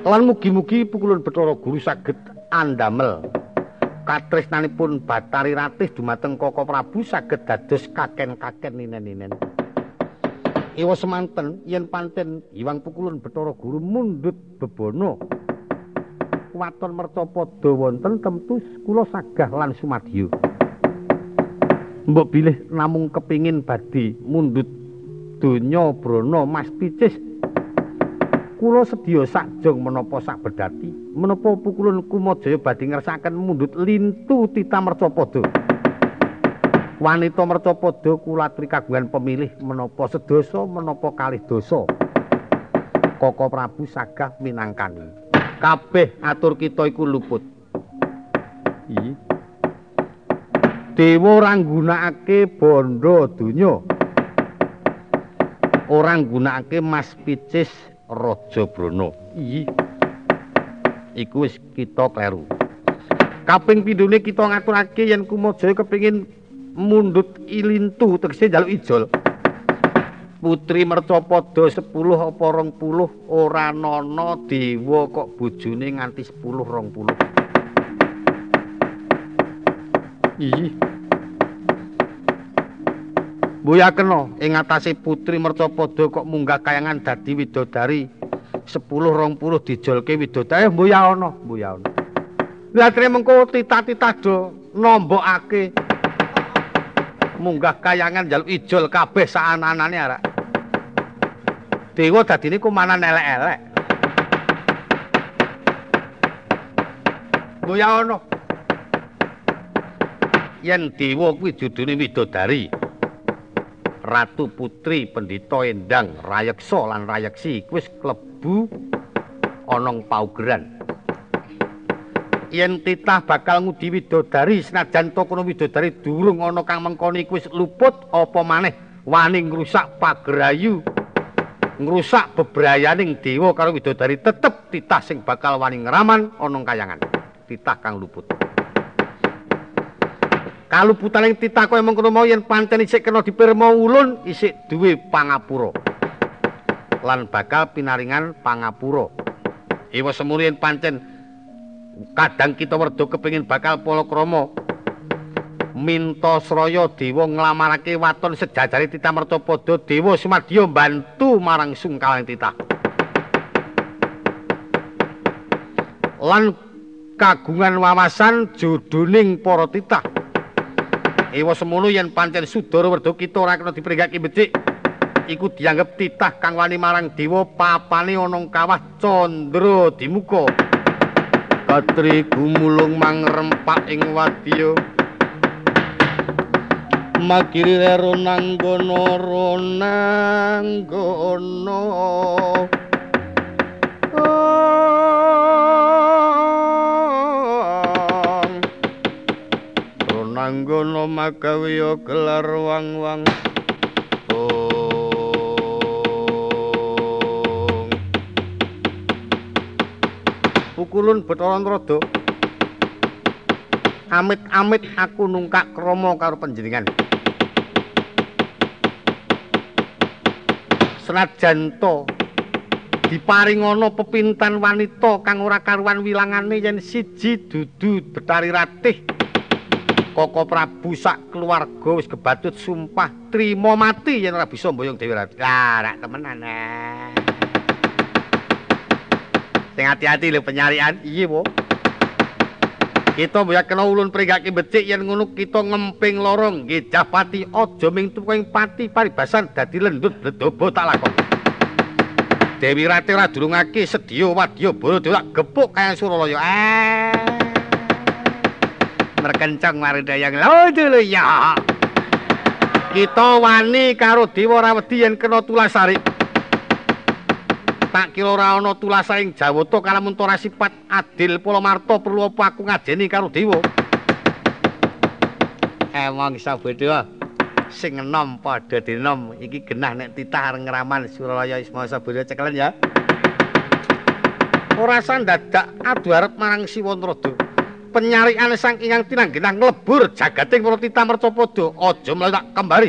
Lan mugi-mugi pukulun Bathara Guru saged andamel katresnanipun Batari Ratih dumateng Koko Prabu saged dados kaken-kaken ninen-ninen. Iwa semanten yen panten Iwang Pukulun Bathara Guru mundhut bebono waton mercapada wonten temtu kula sagah lan sumadyo. Mbok bilih namung kepingin badhe mundhut donya brana Mas Picis kula sedya sakjong menapa sak bedati menapa pukulun kumajaya badhe ngersakaken mundhut lintu tita mercapada. Wanita mercapada kula aturi kagungan pemilih menapa sedasa menapa kalih dosa. Koko Prabu sagah minangkani. Kabeh atur kita iku luput. Iki dewa ora nggunakake bondo donya. Ora nggunakake Mas Picis Raja Brana. Iyi. Iku wis kita kleru. Kaping pindhone kita ngaturake yen Kumajaya kepengin mundhut ilintu tegese njaluk ijol. Putri Mercapada 10 apa 20 ora nana dewa kok bojone nganti 10 20. Iyi. Mbuya kena ing atase putri mercapada kok munggah kayangan dadi widodari 10 20 dijolke widodari. Mbuya ana mbuya ana Latre mengko titah-titah do nombokake munggah kayangan njaluk ijol kabeh saananane arak. Dewa dadine kumanan elek-elek. Mbuya ana Yen dewa kuwi dudune widodari Ratu Putri Pendhita Endang Rayeksa lan Rayeksi wis klebu ana paugeran. Yen titah bakal ngudi widodari senajan to kono widodari durung ana kang mengkoni wis luput apa maneh wani ngrusak pagerayu ngrusak bebrayaning dewa karo widodari tetep titah sing bakal wani ngraman ana kayangan titah kang luput. Kaluputaning titah kaya mengkono mau yen pancen isik kena dipirma ulun isik duwe pangapura. Lan bakal pinaringan pangapura. Iwa semuni yen pancen kadang kita werda kepengin bakal palakrama minta sraya dewa nglamarake waton sejajare titah mertapada dewa sumadya bantu marang sungkaling titah. Lan kagungan wawasan jodoning para titah Ewa semono yen pancen Sudara Werda kita ora kena dipringgake becik. Iku dianggep titah kang wani marang dewa papane ana kawah Candra Dimuka. Katri gumulung mangrempak ing wadya. Makiri rero nanggono ronanggono. Anggana magawiya gelar wang-wang. Pukulun Bathara Antrada Amit-amit aku nungkak krama karo panjenengan. Senajan to diparing ana pepintan wanita kang ora karuan wilangane yen siji dudu Betari Ratih Koko Prabu sak keluarga wis kebatut sumpah trima mati yen ora bisa mboyong Dewi Rati. Lah, rak temenan. Eh. Sing hati-hati lho penyarian. Iya, Po. Kita mboyak kena ulun pringgake becik yen ngono kita ngemping lorong nggih Japati aja ming tuwing pati paribasan dadi lendut bledobo tak lakon. Dewi Rati ora durungake sedya wadya boro tak gepuk kaya Suralaya. Eh. Merkencang mari dayang lho ya kita wani karo dewa rawedi yen kena tulasari tak kira ora ana tulasaing jawata kalamun ora sifat adil pola marta perlu apa aku ngajeni karo dewa? Emang sabeda sing enom padha dinom. Iki genah nek titah ngraman suralaya isma sabeda cekelen ya. Ora sandadak adu arep marang siwantrada penyarian sang ingang tinanggenah nglebur jagating para titah mercapada aja mletak kembali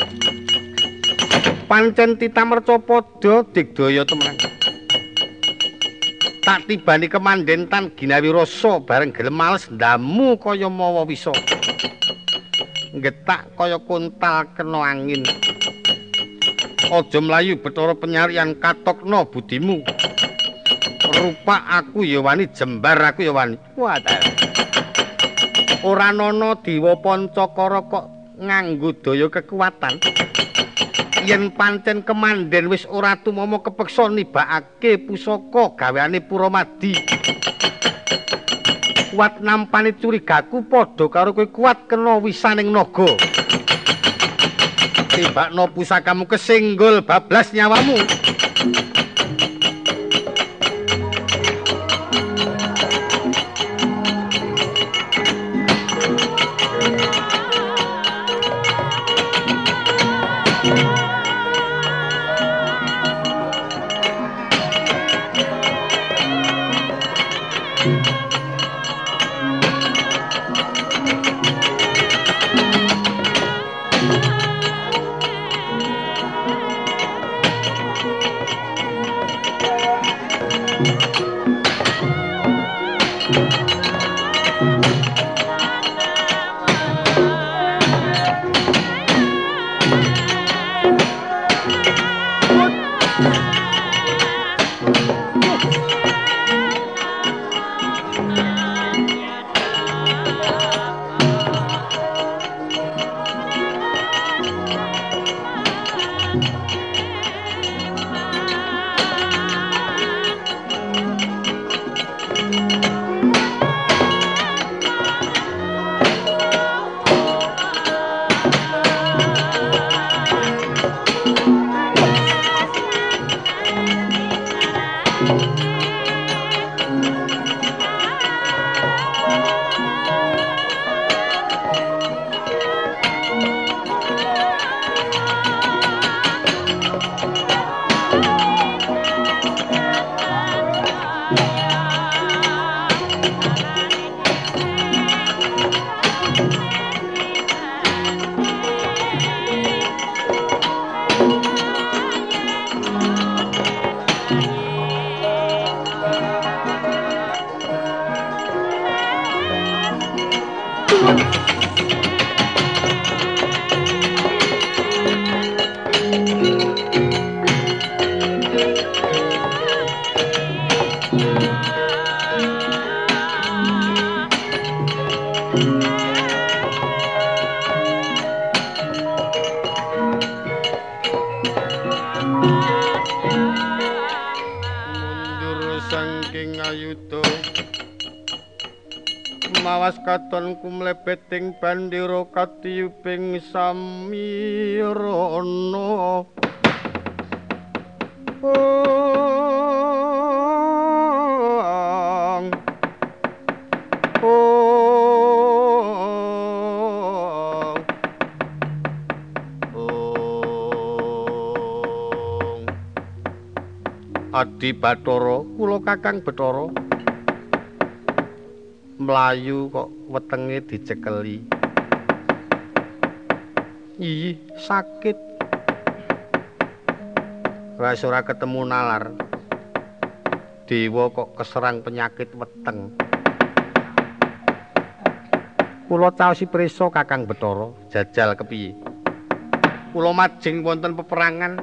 Pancen titamerca padha digdaya temen. tak tibani kemandentan ginawi rasa bareng gelem males ndamu kaya mawa wisa getak kaya kuntal kena angin. Aja mlayu betara penyarian katokno budimu. Rupa aku ya wani jembar aku ya wani. Wadal ora ana diwa pancakara kok nganggo daya kekuatan yen pancen kemanden wis ora tumama kepeksa nibakake pusaka gaweane Puramadi. Kuat nampani curigaku padha karo kowe kuat kena wisaning naga. Tibakno pusakamu kesinggol bablas nyawamu. Katon kumlebeting bandira katiyuping samirana. Adi Bathara, kula Kakang Bathara. Mlayu kok wetenge dicekeli. Ih, sakit. Wes ora ketemu nalar. Dewa kok keserang penyakit weteng. Kula caosi prisa Kakang Bathara, jajal kepiye? Kula majeng wonten peperangan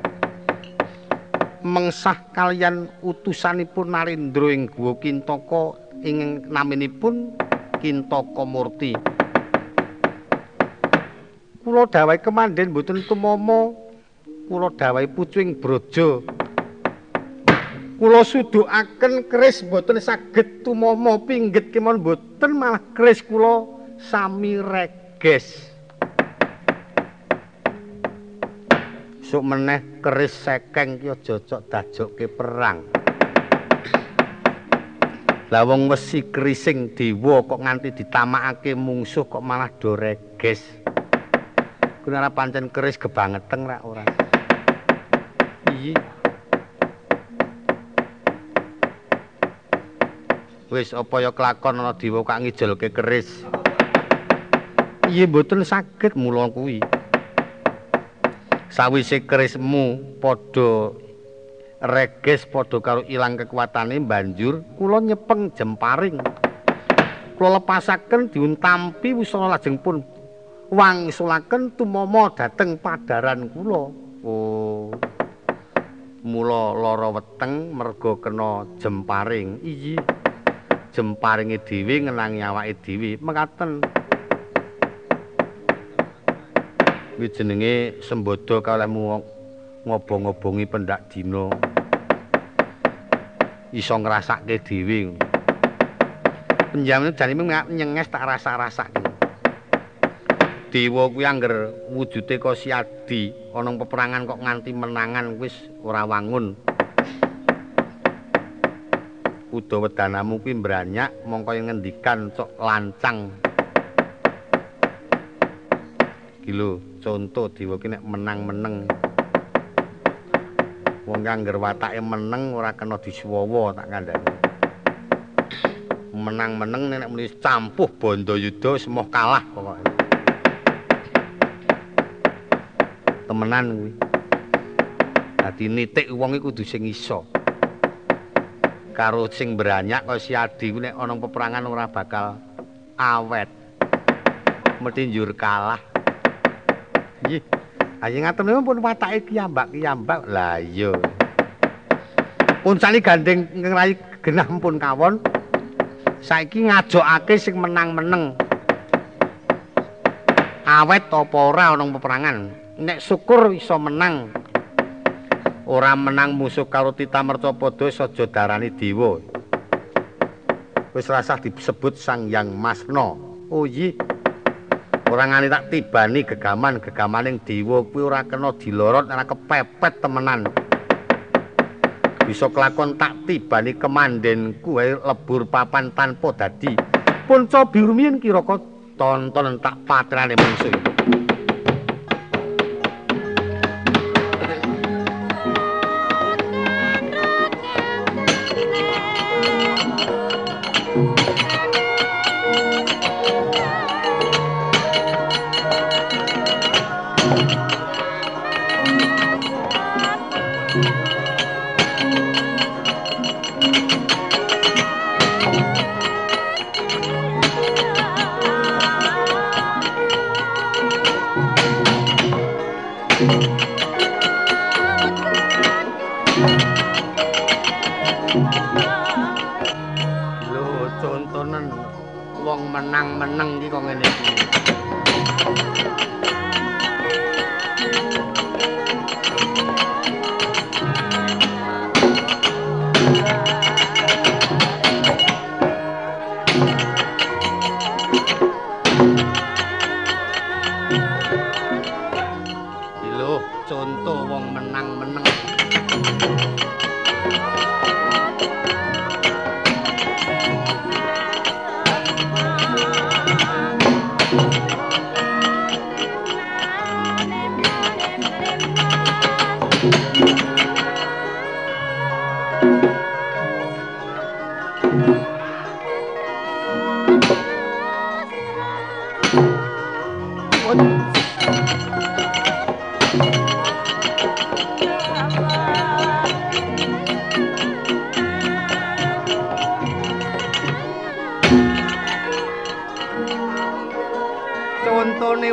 mengsah kalian utusanipun Narendra ing Guwa Kintaka ing naminipun Kintaka Murti. Kula dawuh kemanden mboten tumama. Kula dawuh pucuing braja. Kula sudukaken keris mboten saged tumama pinggit kemawon mboten malah keris kula sami reges. Sok meneh keris sekeng ki aja cocok dajokke perang. Lah wong wesi krising dewa kok nganti ditamakake mungsuh kok malah do reges. Kuwi ora pancen keris gebangeteng ra ora. Iyi. Wis apa ya kelakon ana dewa kok ngijolke keris. Iya mboten saged mula kuwi. sawise kerismu padha reges padha karo ilang kekuatane banjur kula nyepeng jemparing kula lepasaken diuntampi wisana lajeng pun. Wangsulaken tumama dhateng padaran kula. Oh. Mula lara weteng merga kena jemparing iyi jemparinge dhewe ngenangi awake dhewe. Mekaten. Kuwi jenenge sembodo kalemu ngobong-ngobongi pendak dina. Iso ngrasake dhewe. Penjamane janime nyenges tak rasa-rasake dewa kuwi angger wujude kok siadi ana peperangan kok nganti menangan wis ora wangun. Uda wedanamu kuwi mbranyak mongko ngendikan cok lancang. Iki conto dewa ki nek menang-meneng wong kang ngger watake meneng ora kena disuwawa tak kandhani. Menang-meneng nek muni campuh bondo yuda semoh kalah pokoke. Temenan kuwi. Dadi nitik wong iku kudu sing iso. Karo sing beranyak kaya si Adi nek ana peperangan ora bakal awet. Mesti njur kalah. Nggih. Ayo ngaten pun watake kiyambak-kiyambak. Lah iya. Pun sali gandeng ngrai genah pun kawon. Saiki ngajokake sing menang-meneng. Awet apa ora ana peperangan. Nek syukur iso menang. Ora menang musuh karo Tita Mercapada saja darani dewa. Wis rasah disebut Sang Yang Masna. Oh iya. Ora ngani tak tibani gegaman gegamaning dewa kuwi ora kena dilorot ora kepepet temenan. Bisa kelakon tak tibani kemandenku wae lebur papan tanpa dadi. Pun cobi rumiyin kira tonton tak patrane mungsuh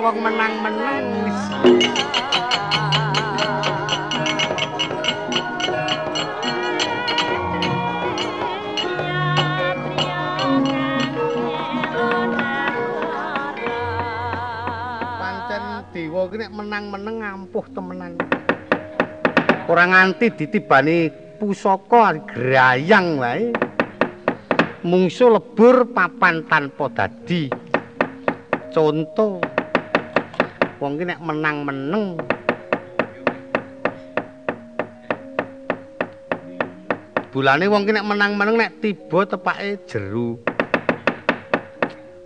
wong menang-menang pancen dewa ki nek menang-meneng ampuh temenan. Ora nganti ditibani pusaka grayang wae. Mungsu lebur papan tanpa dadi. Conto wong ki nek menang-meneng bulane wong ki nek menang-meneng nek tiba tepake jeru.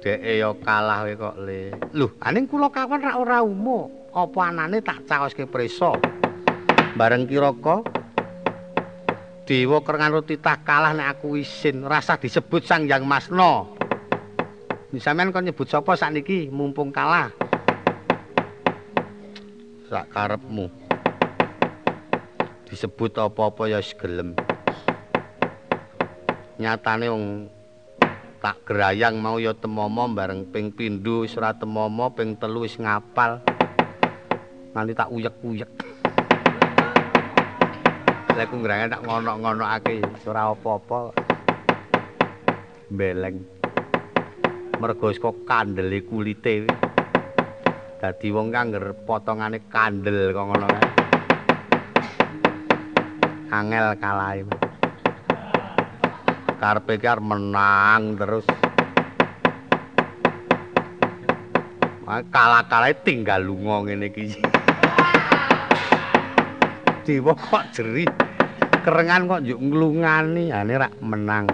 Deke ya kalah we kok le. Lho aning kula kawan ra ora umo apa anane tak caoske prisa bareng kiraka dewa kerengan titah kalah nek aku isin. Rasa disebut Sang Yang Masna sampean kok nyebut sapa sakniki? Mumpung kalah sak karepmu. Disebut apa-apa ya gelem. Nyatane wong tak gerayang mau ya temomo bareng ping pindho wis ora temomo ping telu wis ngapal. Nanti tak uyek-uyek. Lek ku ngrange tak ngono-ngonokake ora apa-apa. Beleng mergo kok kandele kulite dadi wong kang potongane kandel kok ngono kae angel kalahe karepe ki menang terus. Kalah-kalahe tinggal lunga ngene iki. Dewa kok jeri. Kerengan kok njuk nglungani, ane rak menang.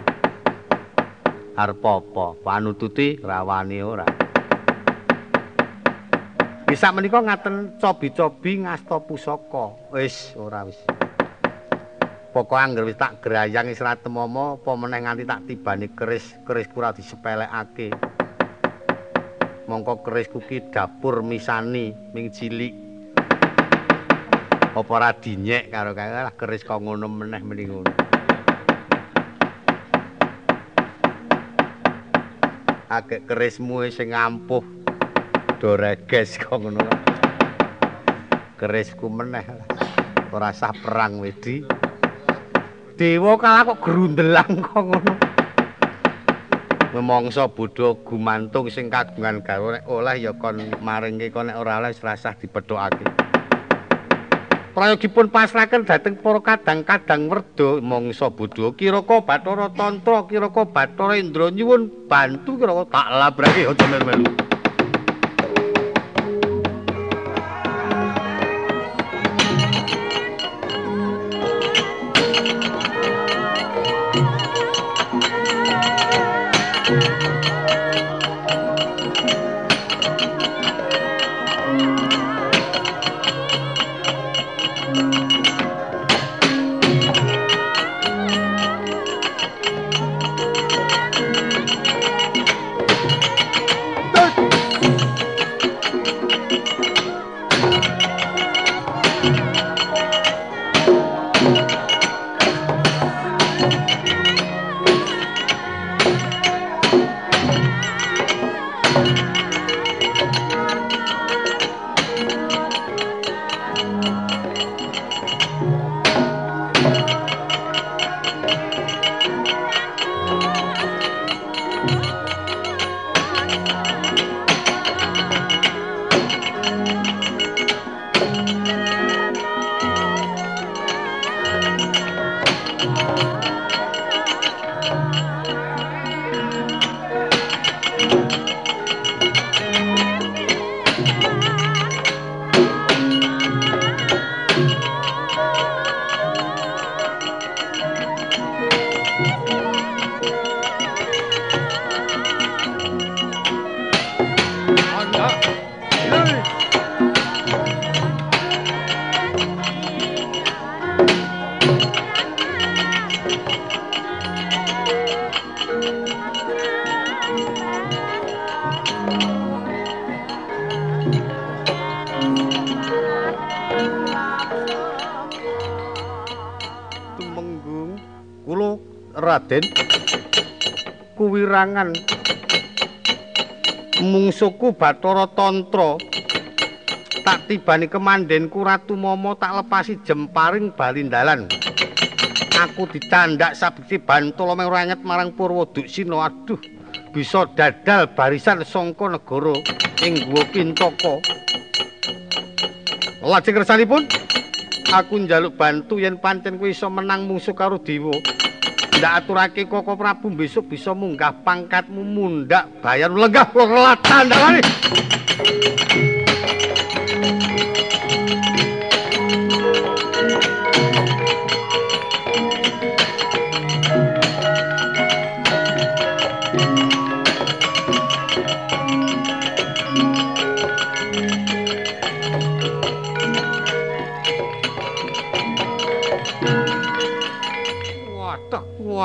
Arep apa? Panututi rawani ora. Bisa menika ngaten cobi-cobi ngasta pusaka. Wis ora wis. Pokok angger wis tak grayang wis ra temomo apa meneh nganti tak tibani keris, keris kura disepelekake. Mongko kerisku ki dapur misani ming cilik. Apa ora dinyek karo kae lah keris kok ngono meneh mending ngono. Agek kerismu sing ampuh do reges kok ngono. Kerisku meneh ora sah perang wedi. Dewa kalah kok grundelang kok ngono. Memangsa bodho gumantung sing kagungan gawe nek oleh ya kon maringke kon nek ora oleh rasah dipethokake. Prayogipun pasrahaken dhateng para kadang-kadang werda mangsa bodho kiraka Bathara Tantra kiraka Bathara Indra nyuwun bantu kiraka tak labrake aja melu-melu. Raden kuwirangan mungsuku Bathara Tantra tak tibani kemandenku Ratu Momo tak lepasi jemparing balindalan. Aku dicandak sabukti bantolo menguranget marang Purwo Duksino. Aduh, bisa dadal barisan songko negoro ing gua pintoko. Lajeng kersanipun, aku njaluk bantu yen pancen kuwi iso menang musuh karo Dewa. Ndak aturake Koko Prabu besok bisa munggah pangkatmu mundak bayar lenggah lelatan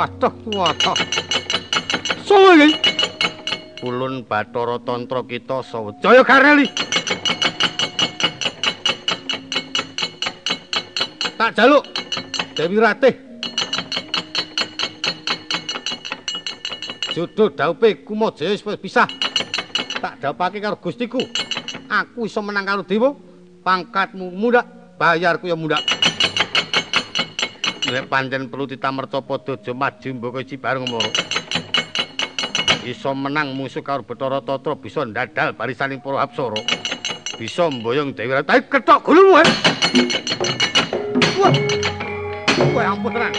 Waduh, waduh. Sopo iki? Ulun Bathara Tantra kita Sawjaya Garneli. Tak jaluk Dewi Ratih. Jodoh daupe Kumajaya wis pisah. Tak dapake karo Gustiku. Aku iso menang karo Dewa. Pangkatmu muda, bayarku ya muda. Nek pancen perlu ditamerca padha aja maju mboko iki bareng ngono. Iso menang musuh karo Bathara Tatra bisa ndadal barisaning para apsara. Bisa mboyong Dewi Rata. Ketok gulumu. Wah. Wah ampun tenan.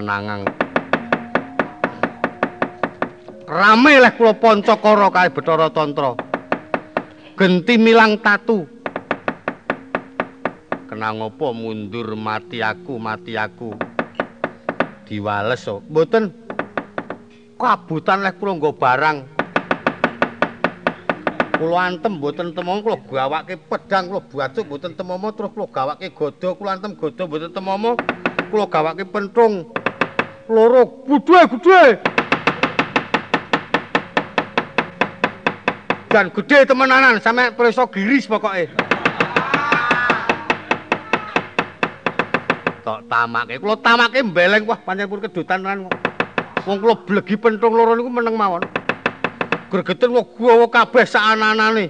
Kok cenanangang. Rame leh kula Pancakara kae Bathara Tantra. Genti milang tatu. Kenang apa mundur mati aku, mati aku. Diwales kok. Mboten kabutan leh kula nggo barang. Kula antem mboten temomo kula gawake pedang kula bacuk mboten temomo terus kula gawake godho kula antem godho mboten temomo. kula gawake pentung loro budhe budhe dan gede temenanan sampe preso giris pokoke. Tok tamake kula tamake mbeleng wah pancen pun kedutan tenan wong kula blegi pentung loro niku meneng mawon. Gregeten wong gawa kabeh sak anane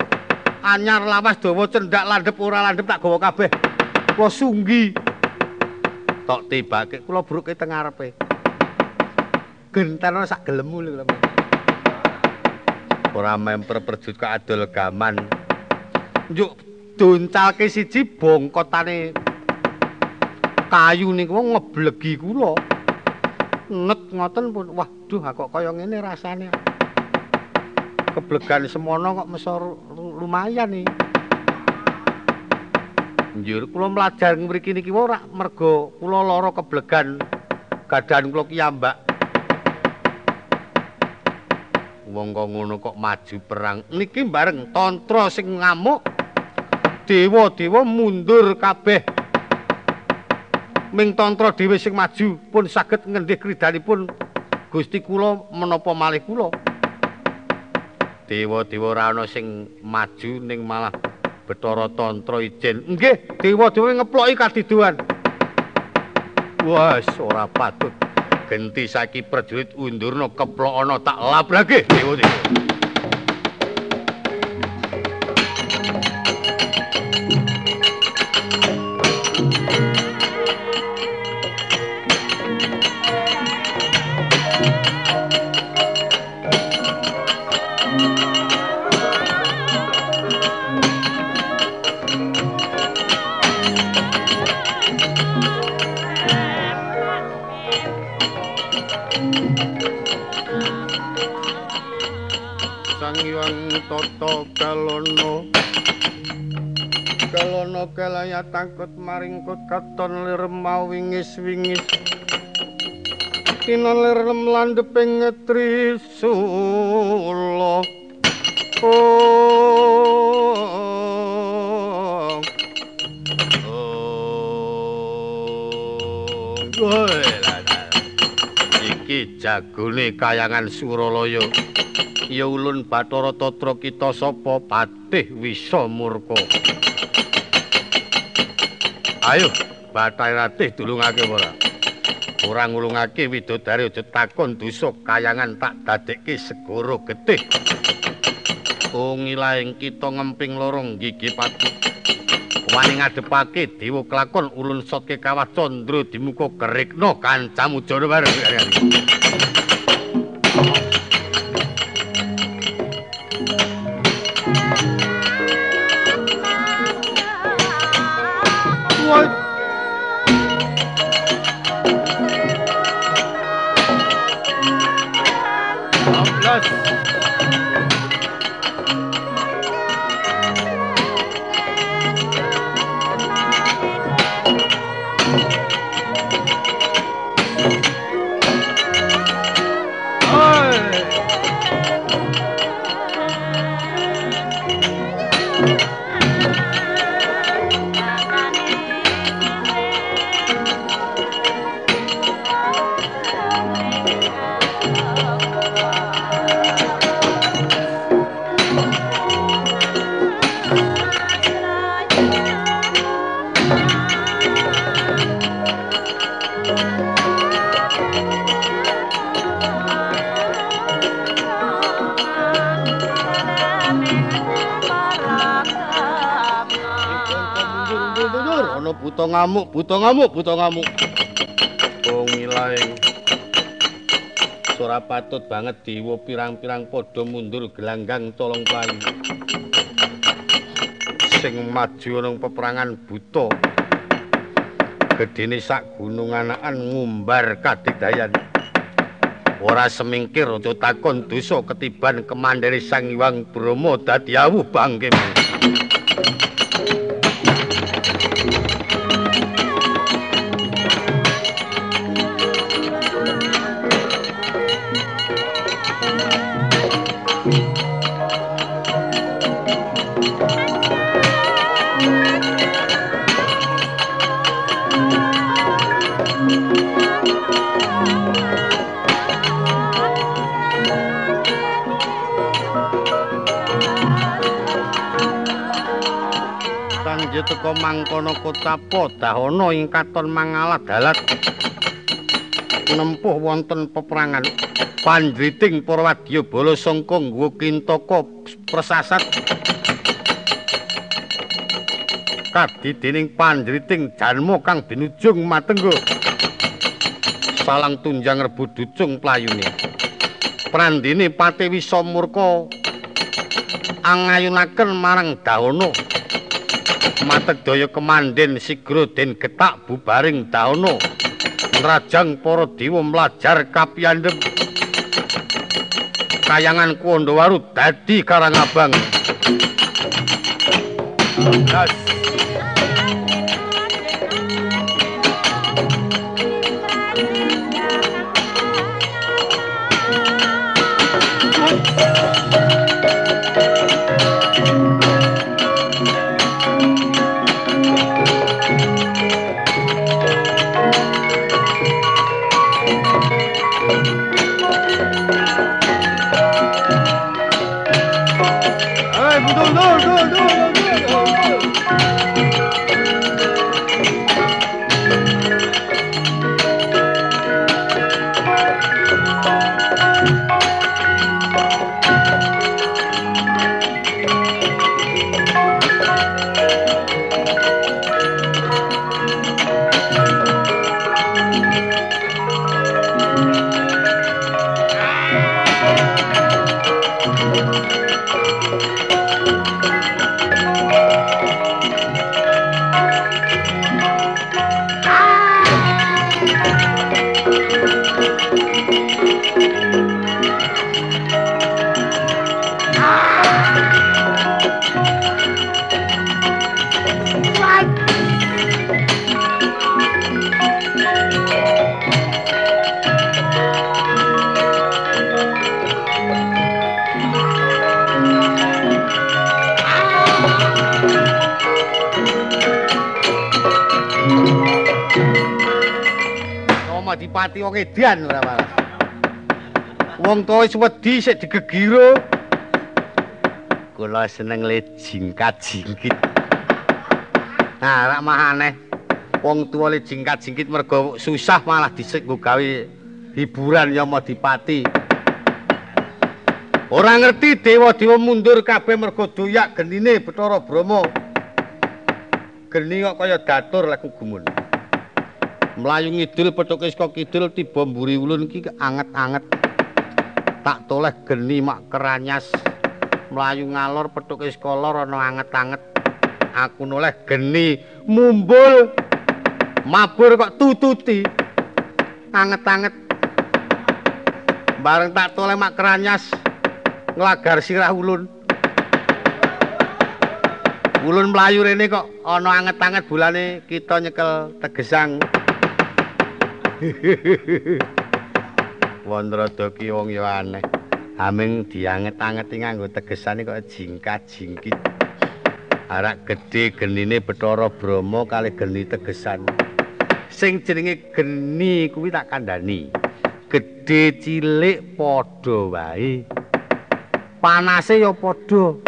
anyar lawas dawa cendak landhep ora landhep tak gawa kabeh. Kula sunggi. Tok tibake kula bruke teng ngarepe gentarno sak gelemu lho ora memper perjut kok adol gaman njuk doncalke siji bongkotane kayu niku ngeblegi kula net ngoten pun wah Duh, kok kaya ngene rasane. Keblegan semono kok mesor lumayan iki. Njur kula mlajar mriki niki ora mergo kula lara keblegan gadan kula kiyambak. Wong kok ngono kok maju perang. Niki bareng tantra sing ngamuk. Dewa-dewa mundur kabeh. Ming tantra dhewe sing maju pun saged ngendih kridanipun Gusti kula menapa malih kula. Dewa-dewa ana sing maju ning malah Bathara Tantra Ijen. Nggih, dewa-dewa ngeploki kadiduan. Wes ora patut. Genti saiki prajurit undurna keplokana tak labrage dewa-dewa. Tangkut maring kut katon lir mau wingis-wingis. Kinon lir landeping ngetri sulo. Oh. Oh. Iki jagone kayangan suralaya. Ya ulun Bathara Tatra kita sapa patih wisa murka. Ayo, Bathara Ratih dulungake ora. Ora ngulungake widodari aja takon dosa kayangan tak dadekke segara getih. Ungilahing kita ngemping lorong gigi pati. Wani ngadepake dewa kelakon ulun sotke kawah condro di muka kerikno kancamu jono bareng. Ngamuk, buta ngamuk, buta ngamuk. Oh ngilaing. Ora patut banget dewa pirang-pirang padha mundur gelanggang tolong payu. Sing maju nang peperangan buta. Gedene sak gunung anakan ngumbar kadidayan. Ora semingkir aja takon dosa ketiban kemandiri Sang Hyang Brahma dadi awuh bangke. Mangkono kocapa dahana ing katon mangalat. Dalat nempuh wonten peperangan. Panjriting para wadya bala sangka nggo kintaka persasat kadi dening panjriting janma kang binujung matenggo salang tunjang rebut ducung playune. Prandene pati wisa murka angayunaken marang dahana Matedaya kemandhen sigra den getak bubaring daono. Rajang para dewa mlajar kapiyandhem kayangan Kondowaru dadi Karangabang. Yes. Adipati wong edan ora malah. Wong tuwa wis wedi sik digegiro. Kula seneng le jingkat jingkit. Nah, rak mah aneh. Wong tuwa le jingkat jingkit mergo susah malah disik nggo gawe hiburan ya Adipati. Ora ngerti dewa-dewa mundur kabeh mergo doyak genine Bathara Brahma. Geni kok kaya datur lek gumun. mlayu ngidul pethuke saka kidul tiba mburi ulun iki anget-anget tak toleh geni mak keranyas mlayu ngalor pethuke saka lor ana anget-anget aku noleh geni mumbul mabur kok tututi anget-anget bareng tak toleh mak keranyas nglagar sirah ulun ulun mlayu rene kok ana anget-anget bulane kita nyekel tegesang Wondrada ki wong ya aneh. Aming dianget-angeti nganggo tegesane kok jingkat-jingkit. Arak gedhe genine Bathara Brahma kali geni tegesan. Sing jenenge geni kuwi tak kandhani. Gedhe cilik padha wae. Panase ya padha.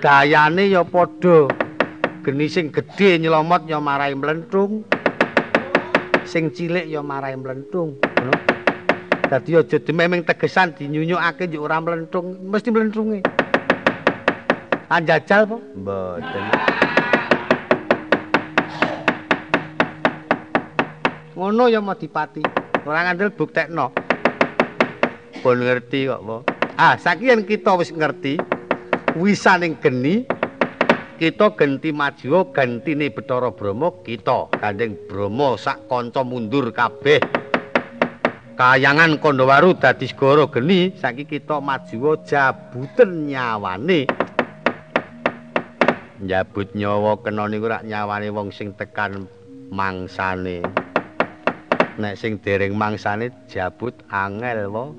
Dayane ya padha. Geni sing gedhe nyelomot ya marai mlentung. sing cilik ya marai mlentung dadi aja dememing tegesan dinyunyukake yo ora mlentung mesti mlentunge anjajal po mboten ngono ya Madipati ora ngandel buktekno. Pun ngerti kok po ah sakiyen kita wis ngerti. Wisaning geni kita genti majiwa gantine Bathara Brahma kita gandeng Brahma sak kanca mundur kabeh. Kayangan Kondowaru dadi segara geni saiki kita majiwa jabuten nyawane. Njabut nyawa kena niku rak nyawane wong sing tekan mangsane nek sing dereng mangsane jabut angel wae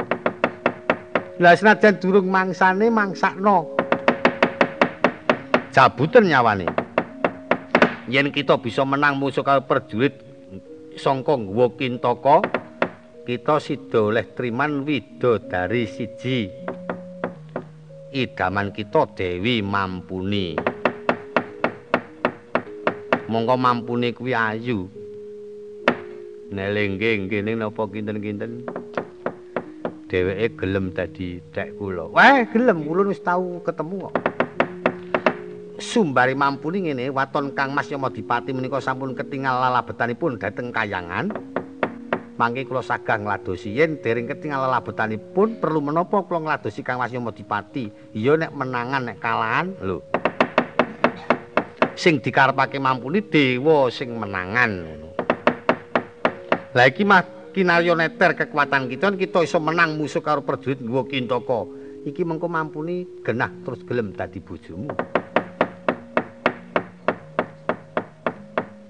Lah senajan durung mangsane mangsakno jabutan nyawane. Yen kita bisa menang musuh karo perjurit sangka nggawa kintaka, kita sida oleh triman widodari siji. Idaman kita Dewi mampuni. Monggo mampuni kuwi ayu. Nelengge kene napa kinten-kinten. Dheweke gelem dadi dek kula. Wah, gelem. Ulun wis tau ketemu kok. sumbari mampuni ngene waton Kang Mas Yamadipati menika sampun ketingal lalabetanipun dhateng kayangan. Mangke kula sagah ngladosi yen dereng ketingal lalabetanipun perlu menapa kula ngladosi Kang Mas Yamadipati? Iya nek menangan nek kalahan. Lho. Sing dikarepake mampuni dewa sing menangan ngono la iki mah kinarya neter kekuatan kita kita iso menang musuh karo prajurit nggo kintaka iki mengko mampuni genah terus gelem dadi bojomu.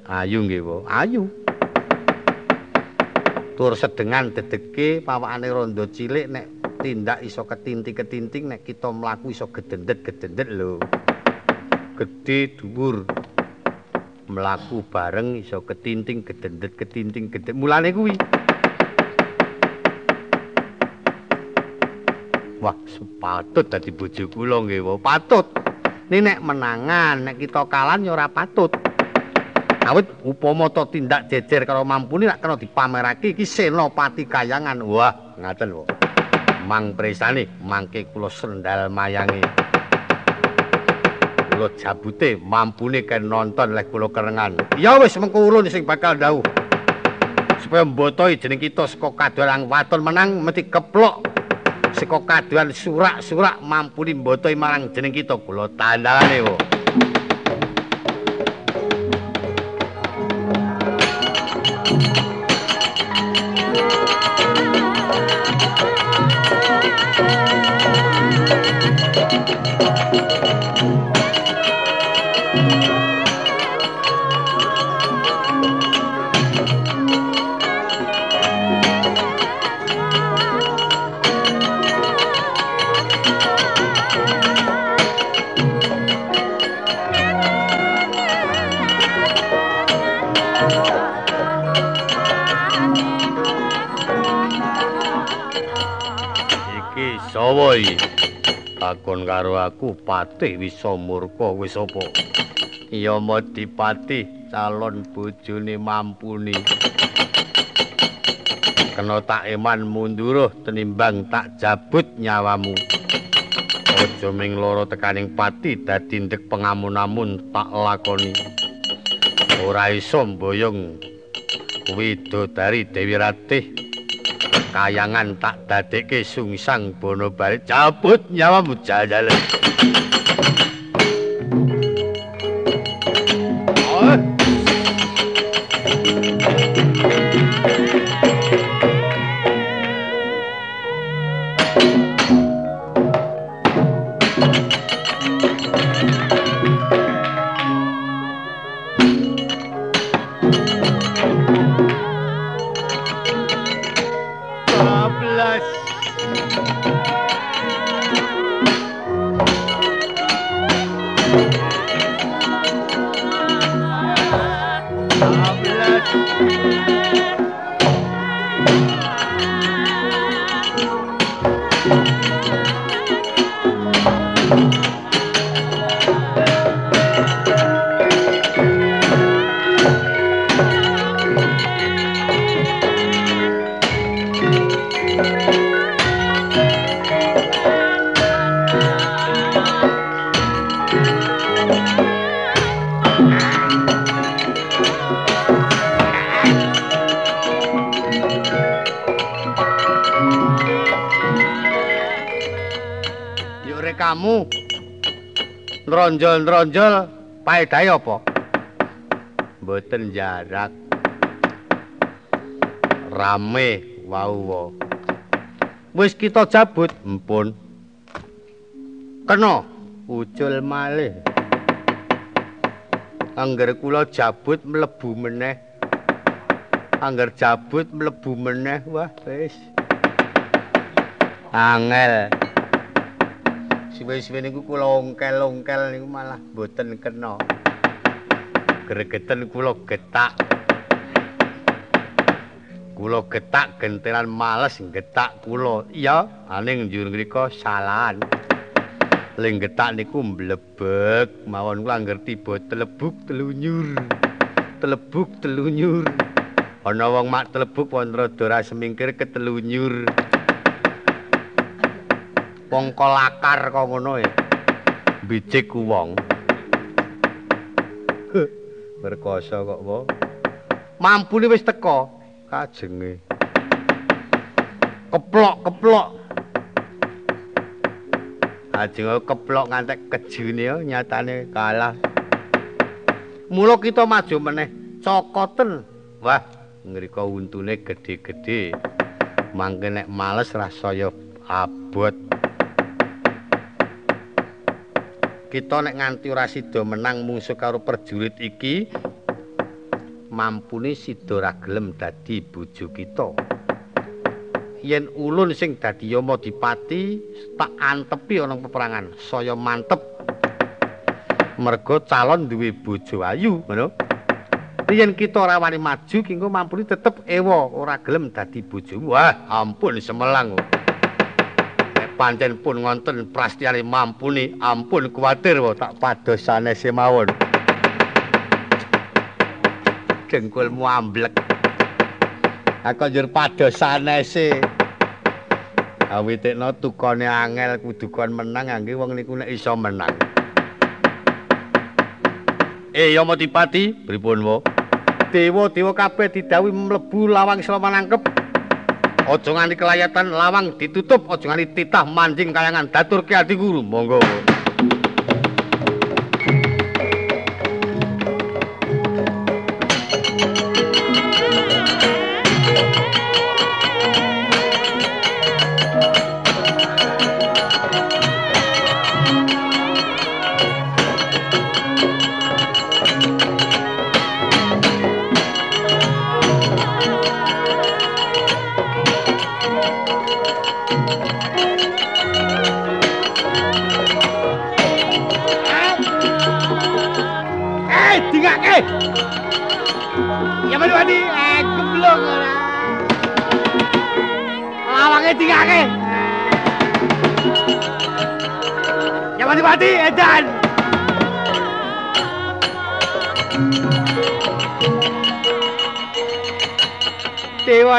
Ayu nggih ayu. Tur sedengan dedeke pawakane rondo cilik nek tindak iso ketinting-ketinting nek kita mlaku iso gedendet-gedendet lho. Gedhe dhuwur mlaku bareng iso ketinting gedendet ketinting gedhe mulane kuwi. Wah sepatut dadi bojo kula nggih wae patut. Nek nek menangan nek kita kalah ya ora patut. Awit upama to tindak jejer karo mampuni nek kena dipamerake iki senopati kayangan. Wah ngaten wae mang presane mangke kula sendal mayange kula jabute mampune kan nonton lek kula kerengan. Ya wis mengko ulun sing bakal dawuh. Supaya mbotoi jeneng kita saka kadolang waton menang mesti keplok. Saka kadolan surak-surak mampuni mbotoi marang jeneng kita kula tandangane kok. Takon karo aku patih wisa murka wis apa? Iya Madipati calon bojone mampuni. Kena tak eman munduruh tenimbang tak jabut nyawamu. Aja ming loro tekaning pati dadi ndek pengamun-amun tak lakoni. Ora iso mboyong widodari Dewi Ratih. Kayangan tak dadekke sungsang bono bali cabut nyawamu jajal nronjol-nronjol paedahe apa? Mboten jarak. Rame wau. Wis kita cabut, mpun. Kena ucul malih. Angger kula jabut mlebu meneh. Angger jabut mlebu meneh, wah wis. Angel. Siwe-siwe niku kula ongkel-ongkel niku malah boten kena. Gregeten kula getak. Kula getak gentelan males getak kula. Iya, aning njur ngrika salahan. Ling getak niku mlebek mawon kula ngerti telebuk telunyur. Telebuk telunyur. Ana wong mak telebuk wonten rada ra semingkir ketelunyur. Pongko lakar kok ngono ya. Bijik wong. Berkoso kok wo. Mampu wis teko kajenge. Keplok-keplok. Ajeng keplok ngantek kejune ya nyatane kalah. Mula kita maju meneh cokoten. Wah, ngrika untune gedhe-gedhe mangke nek males rasaya abot kita nek nganti ora sida menang mungsuh karo perjurit iki mampune sida ra gelem dadi bojo kita. Yen ulun sing dadi yama dipati tak antepi ana peperangan saya mantep. Mergo calon duwe bojo ayu ngono. Yen kita ora wani maju kengko mampuni tetep ewa ora gelem dadi bojomu. Wah ampun semelang pancen pun ngonten prastiane mampuni. Ampun kuwatir wae tak pados sanese mawon. Dengkulmu amblek. Aku njur pados sanese awitekno tukone angel kudu kon menang angge wong niku nek iso menang. Eh Yamadipati pripun wae Dewa-dewa kabeh didhawuhi mlebu lawang selama nangkep Aja nganti kelayatan lawang ditutup, aja nganti titah manjing kayangan datur ki ati guru. Monggo.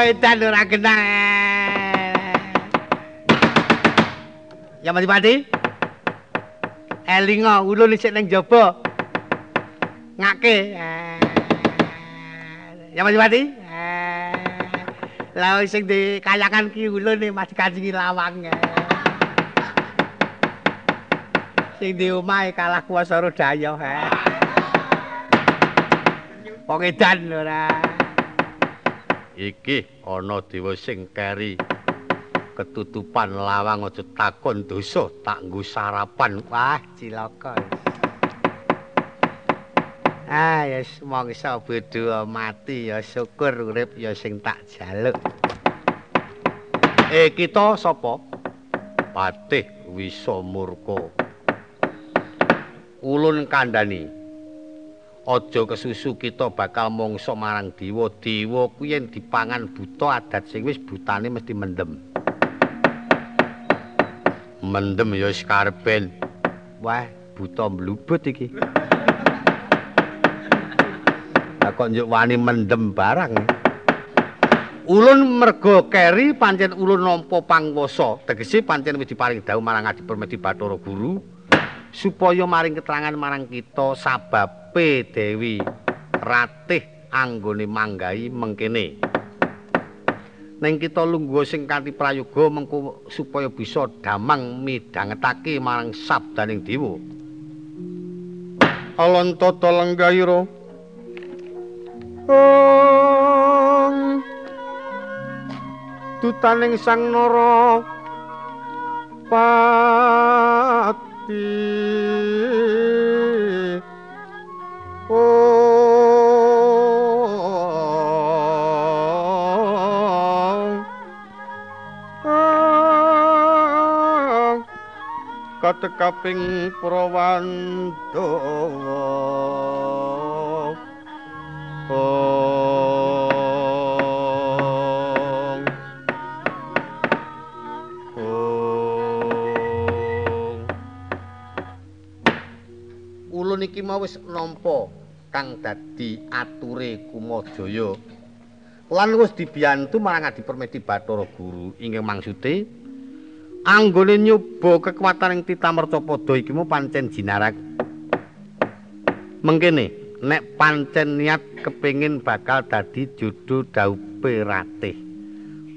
Edan ora kenal. Ya mati mati. Elinga ulun isik ning jaba. Ngake. Ya mati mati. Lah sing di kayangan ki ulun masih kancingi lawang. Sing di omahe kalah kuasa rodaya. Wong edan ora. Iki ana dewa sing keri. Ketutupan lawang aja takon dosa tak nggo sarapan. Wah cilaka. Ah ya mongso beda mati ya syukur urip ya sing tak jaluk. Eh kita sapa? Patih wisamurka. Ulun kandhani aja kesusu kita bakal mongso marang dewa. Dewa kuwi yen dipangan buta adat sing wis butane mesti mendem. Mendem ya wis karepen. Wah buta mlubut iki. Lah kok njuk wani mendem barang? Ulun mergo keri pancen ulun nampa pangwasa. Tegese pancen wis diparing dawuh marang Adi Permedi Bathara Guru supaya maring keterangan marang kita sabab P Dewi Ratih anggone manggahi mengkene. Ning kita lungguh sing kanthi prayoga mengko supaya bisa damang midhangetake marang sabdaning dewa. Alantata lenggahira. Ong. Dutaning Sang Nara Pati. Katekaping prawandawa ulun iki mau wis nampa kang dadi ature Kumajaya. Lan wis dibiyantu marang Adi Permedi Bathara Guru ingkang maksude anggone nyoba kekuatan ing titamerca padha iki mu pancen jinarak mengkene nek pancen niat kepingin bakal dadi judul daupe ratih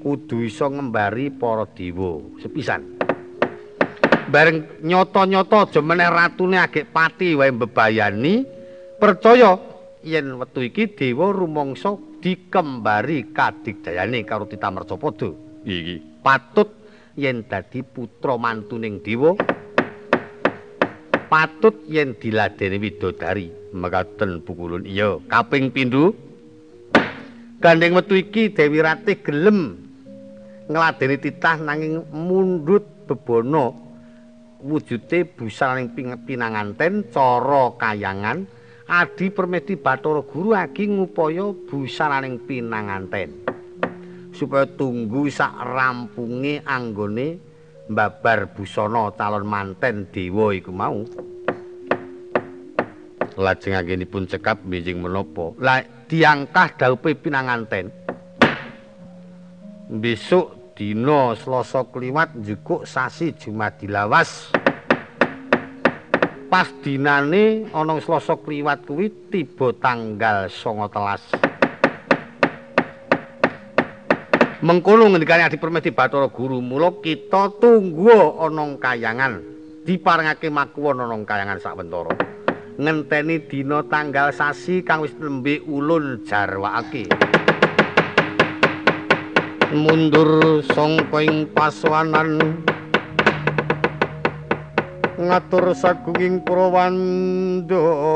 kudu iso ngembari para dewa. Sepisan. Bareng nyoto-nyoto aja meneh ratune agek pati wae mbebayani percaya yen wektu iki dewa rumangsa dikembari kadigdayane karo Tita Mercapada. Iki patut yen dadi putra mantuning dewa. Patut yen diladeni widodari. Mekaten pukulun iya kaping pindho. Gandeng metu iki Dewi Ratih gelem ngladeni titah nanging mundhut bebono wujude busaraning pinanganten cara kayangan adi permedi Bathara Guru agi ngupaya busaraning pinanganten. Supaya tunggu sak rampunge anggone mbabar busana calon manten dewa iku mau. Lajeng anggenipun cekap mbinjing menapa? La diangkah daupe pinanganten. Besok dina Selasa kliwat njukuk sasi Jumadilawas. Pas dinane ana Selasa kliwat kuwi tiba tanggal 19. Mengkono ngendikane Adi Permedi Bathara Guru, mula kita tunggu ana kayangan diparengake makuwon ana kayangan sawentara. Ngenteni dina tanggal sasi kang wis nembe ulun jarwaake. mundur sangka ing paswanan ngatur sagunging prawandawa.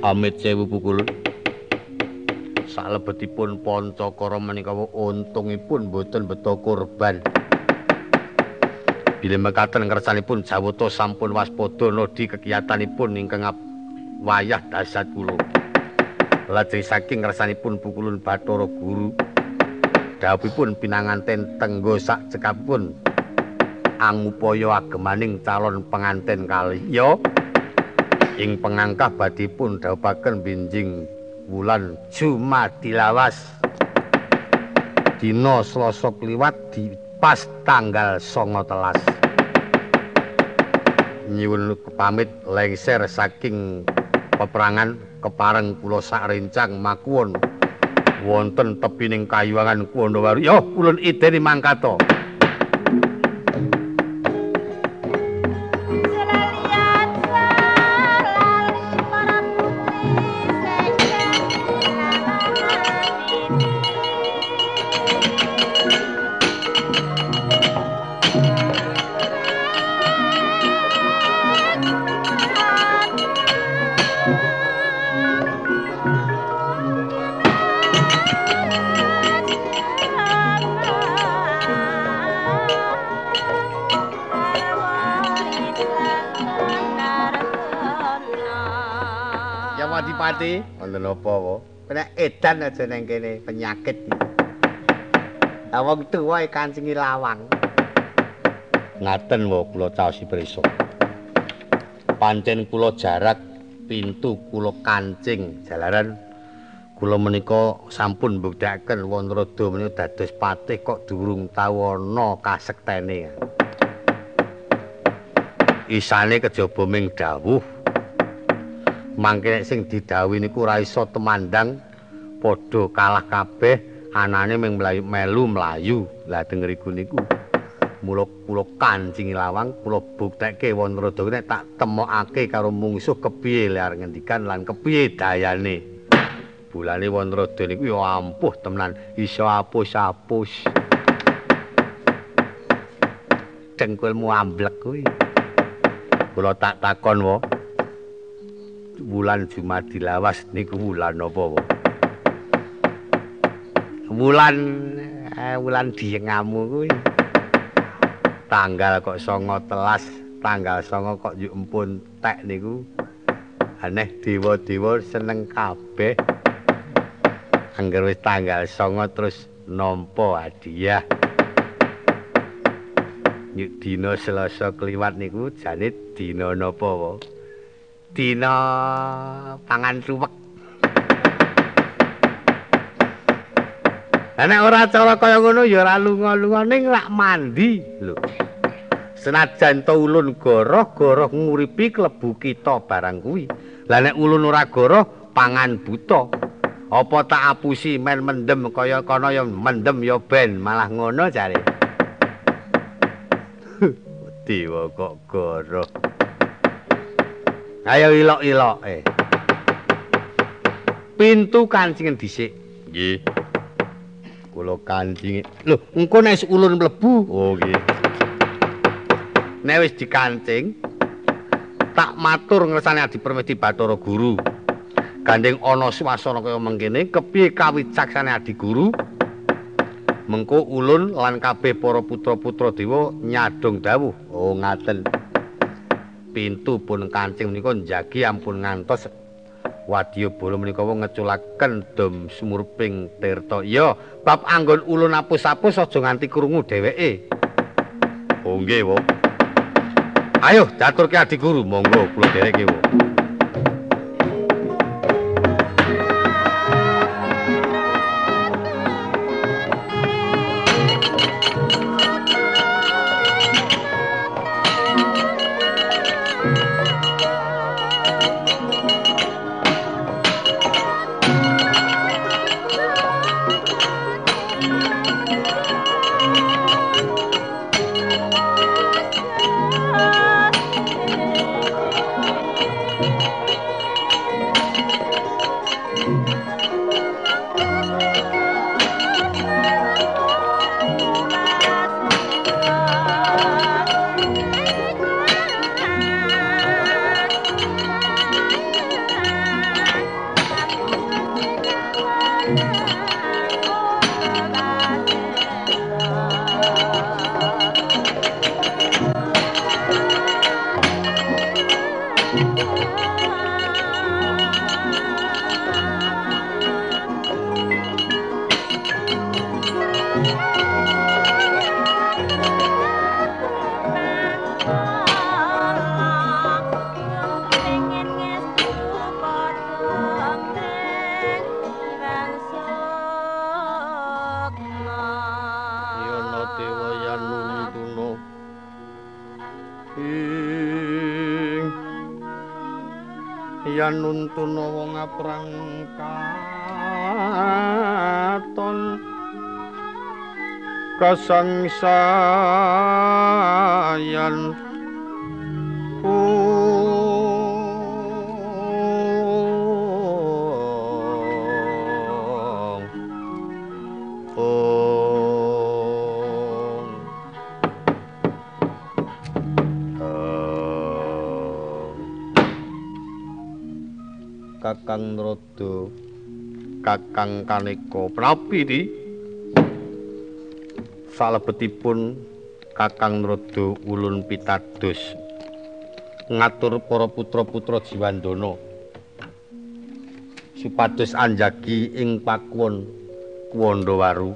Amit sewu pukul salebetipun pancakara menika untungipun boten beto korban bilih mekaten kersanipun jawata sampun waspada nodi kegiatanipun ingkang wayah dasat kula lajeng saking kersanipun pukulun Bathara Guru dawuhipun pinanganten tenggo sak cekapipun angupaya agemaning calon penganten kali ya ing pengangkah badipun dawuhaken binjing wulan Jumadilawas. Dina Selasa kliwat di pas tanggal 19 nyuwun pamit lengser saking peperangan kepareng kula sak rencang makuwon wonten tepining kayuwangan Kuwandawaru yo ulun ideni mangkata Adipati, wonten apa wae? Kena edan aja nang kene penyakit. Lah wong tuwa e kancingi lawang. Ngaten wae kula caosi preso. Pancen kula jarak pintu kula kancing jalaran kula menika sampun mbuktiaken Wanrada menika dados patih kok durung tau ana kasektene. Isane kejaba ming dawuh mangke sing didhawuhi niku ora iso temandang padha kalah kabeh anane mung melu mlayu. La denger iku niku mula kula kancingi lawang kula buktekke wonten nek tak temokake karo mungsuh kepiye lar ngendikan lan kepiye dayane. Bulane wonten niku ya ampuh temenan iso apus-apus. Dengkulmu amblek kuwi. Kula tak takon wae wulan Jumadilawas niku wulan apa wae? Wulan eh, wulan diengamu kuwi. Tanggal kok 19, tanggal 9 kok yuk empun tek niku. Aneh dewa-dewa seneng kabeh. Angger wis tanggal 9 terus nampa hadiah. Yuk dina Selasa kliwat niku jane dina napa wae? Dina pangan suwek. Lah nek ora cara kaya ngono ya ora lunga-lunga ning lak mandi lho. Senajan to ulun goroh-goroh nguripi klebu kita barang kuwi. Lah nek ulun ora goroh pangan buta. Apa tak apusi men mendem kaya kono ya mendem ya ben malah ngono jare. Dewa kok goroh. Ayo ilok-ilok eh. Pintu kancingen dhisik. Nggih. Kula kancing. Lho, engko nek ulun mlebu. Oh nggih. nek wis dikancing tak matur ngersane Adi Permedi Bathara Guru gandeng ana swasana kaya mengkene kepiye kawicaksane Adi Guru mengko ulun lan kabeh para putra-putra dewa nyadong dawuh oh ngaten pintu pun kancing menika njagi ampun ngantos wadya bala menika ngeculaken dom sumurping tirta. Iya bab anggon ulun apus-apus aja nganti krungu dheweke. Oh nggih wo Ayo daturke adik guru monggo kula dereke wae. Aprang katon. Kasangsayan Kakang Nrada Kakang Kaneka Prapi di salebetipun Kakang Nrada ulun pitados ngatur para putra-putra Jiwandana supados anjagi ing pakuwon Kuwandawaru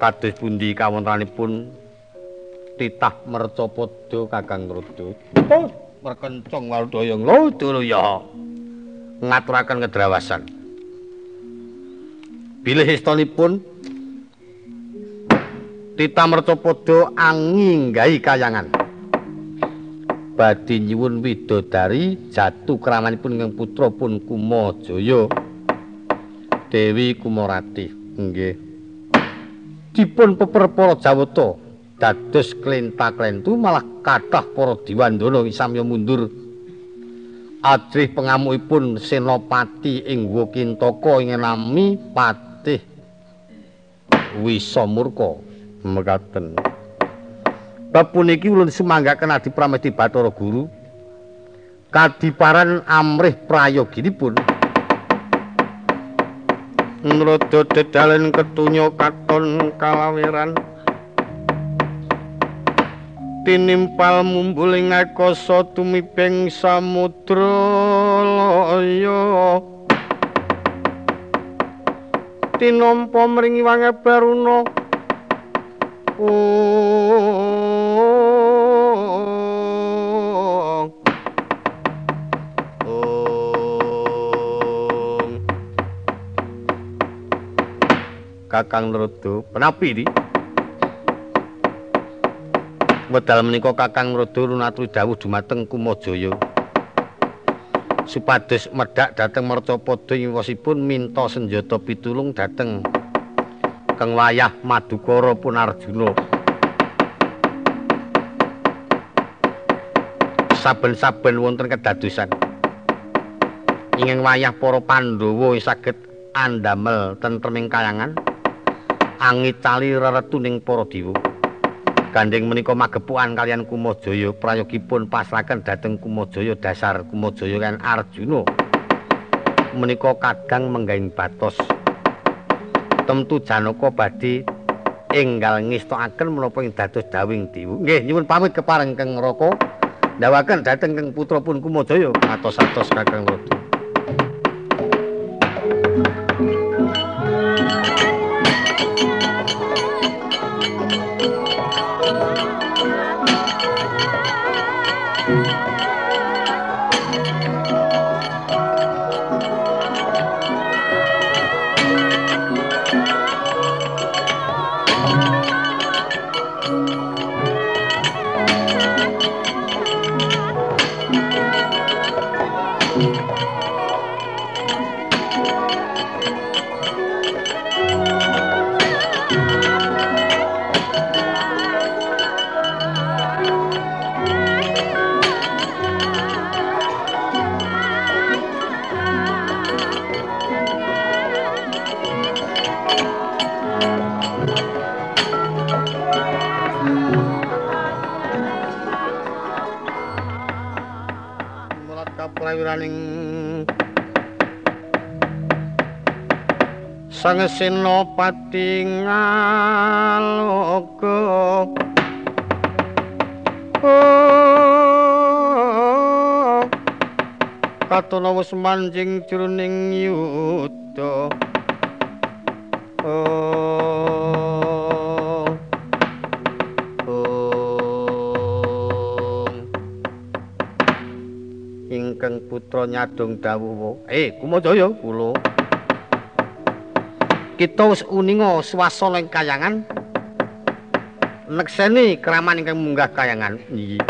kados pundi kawontenanipun titah mercapada Kakang Nrada oh merkencong waldaya nglodo ya ngaturaken ngedrawasan. Bilih istonipun Tita Mertopodo anginggahi kayangan. Badhe nyuwun widodari jatuh kramanipun ingkang putra pun Kumajaya. Dewi Kumorati. Nggih. Dipun peper para Jawata dados klentak-klentu malah kathah para diwandana samya mundur Adrih pengamukipun Senopati ing Wukintaka ing nami Patih Wisamurka. Mekaten. Bab puniki ulun semanggaken Adi Pramesti Bathara Guru. Kadiparan amrih prayoginipun. Nrada dedalen ketunya katon kalawiran tinimpal mumbuling akasa tumiping samudra laya. Tinampa mringi wange baruna. Kakang Nrodo, penapi iki? Wedal menika Kakang Mrodo lunaturi dawuh dumateng Kumajaya. Supados medhak dhateng Mercapada ngiwosipun minta senjata pitulung dhateng Kang Wayah Madukara Punarjuna. Saben-saben wonten kedadosan inging wayah para Pandhawa saged andamel tentreming kayangan angit cali reretuning para dewa. Gandeng menika magepukan kalian Kumajaya prayogipun pasraken dhateng Kumajaya dasar Kumajaya kan Arjuna. Menika kadang menggaing batos. Temtu Janaka badhe enggal ngestokaken menapa ing dados dawing dewa. Nggih, nyuwun pamit kepareng Kang Raka. Ndawaken dhateng Kang putra pun Kumajaya. Atos-atos Kakang Rada. Senopati ngaloga. Oh. Katana wis manjing jroning yuda. Oh. Oh. Ingkang putra nyadong dawuh eh kumajaya kula kita wis uninga swasana ing kayangan. Nekseni kraman ingkang munggah kayangan. Iki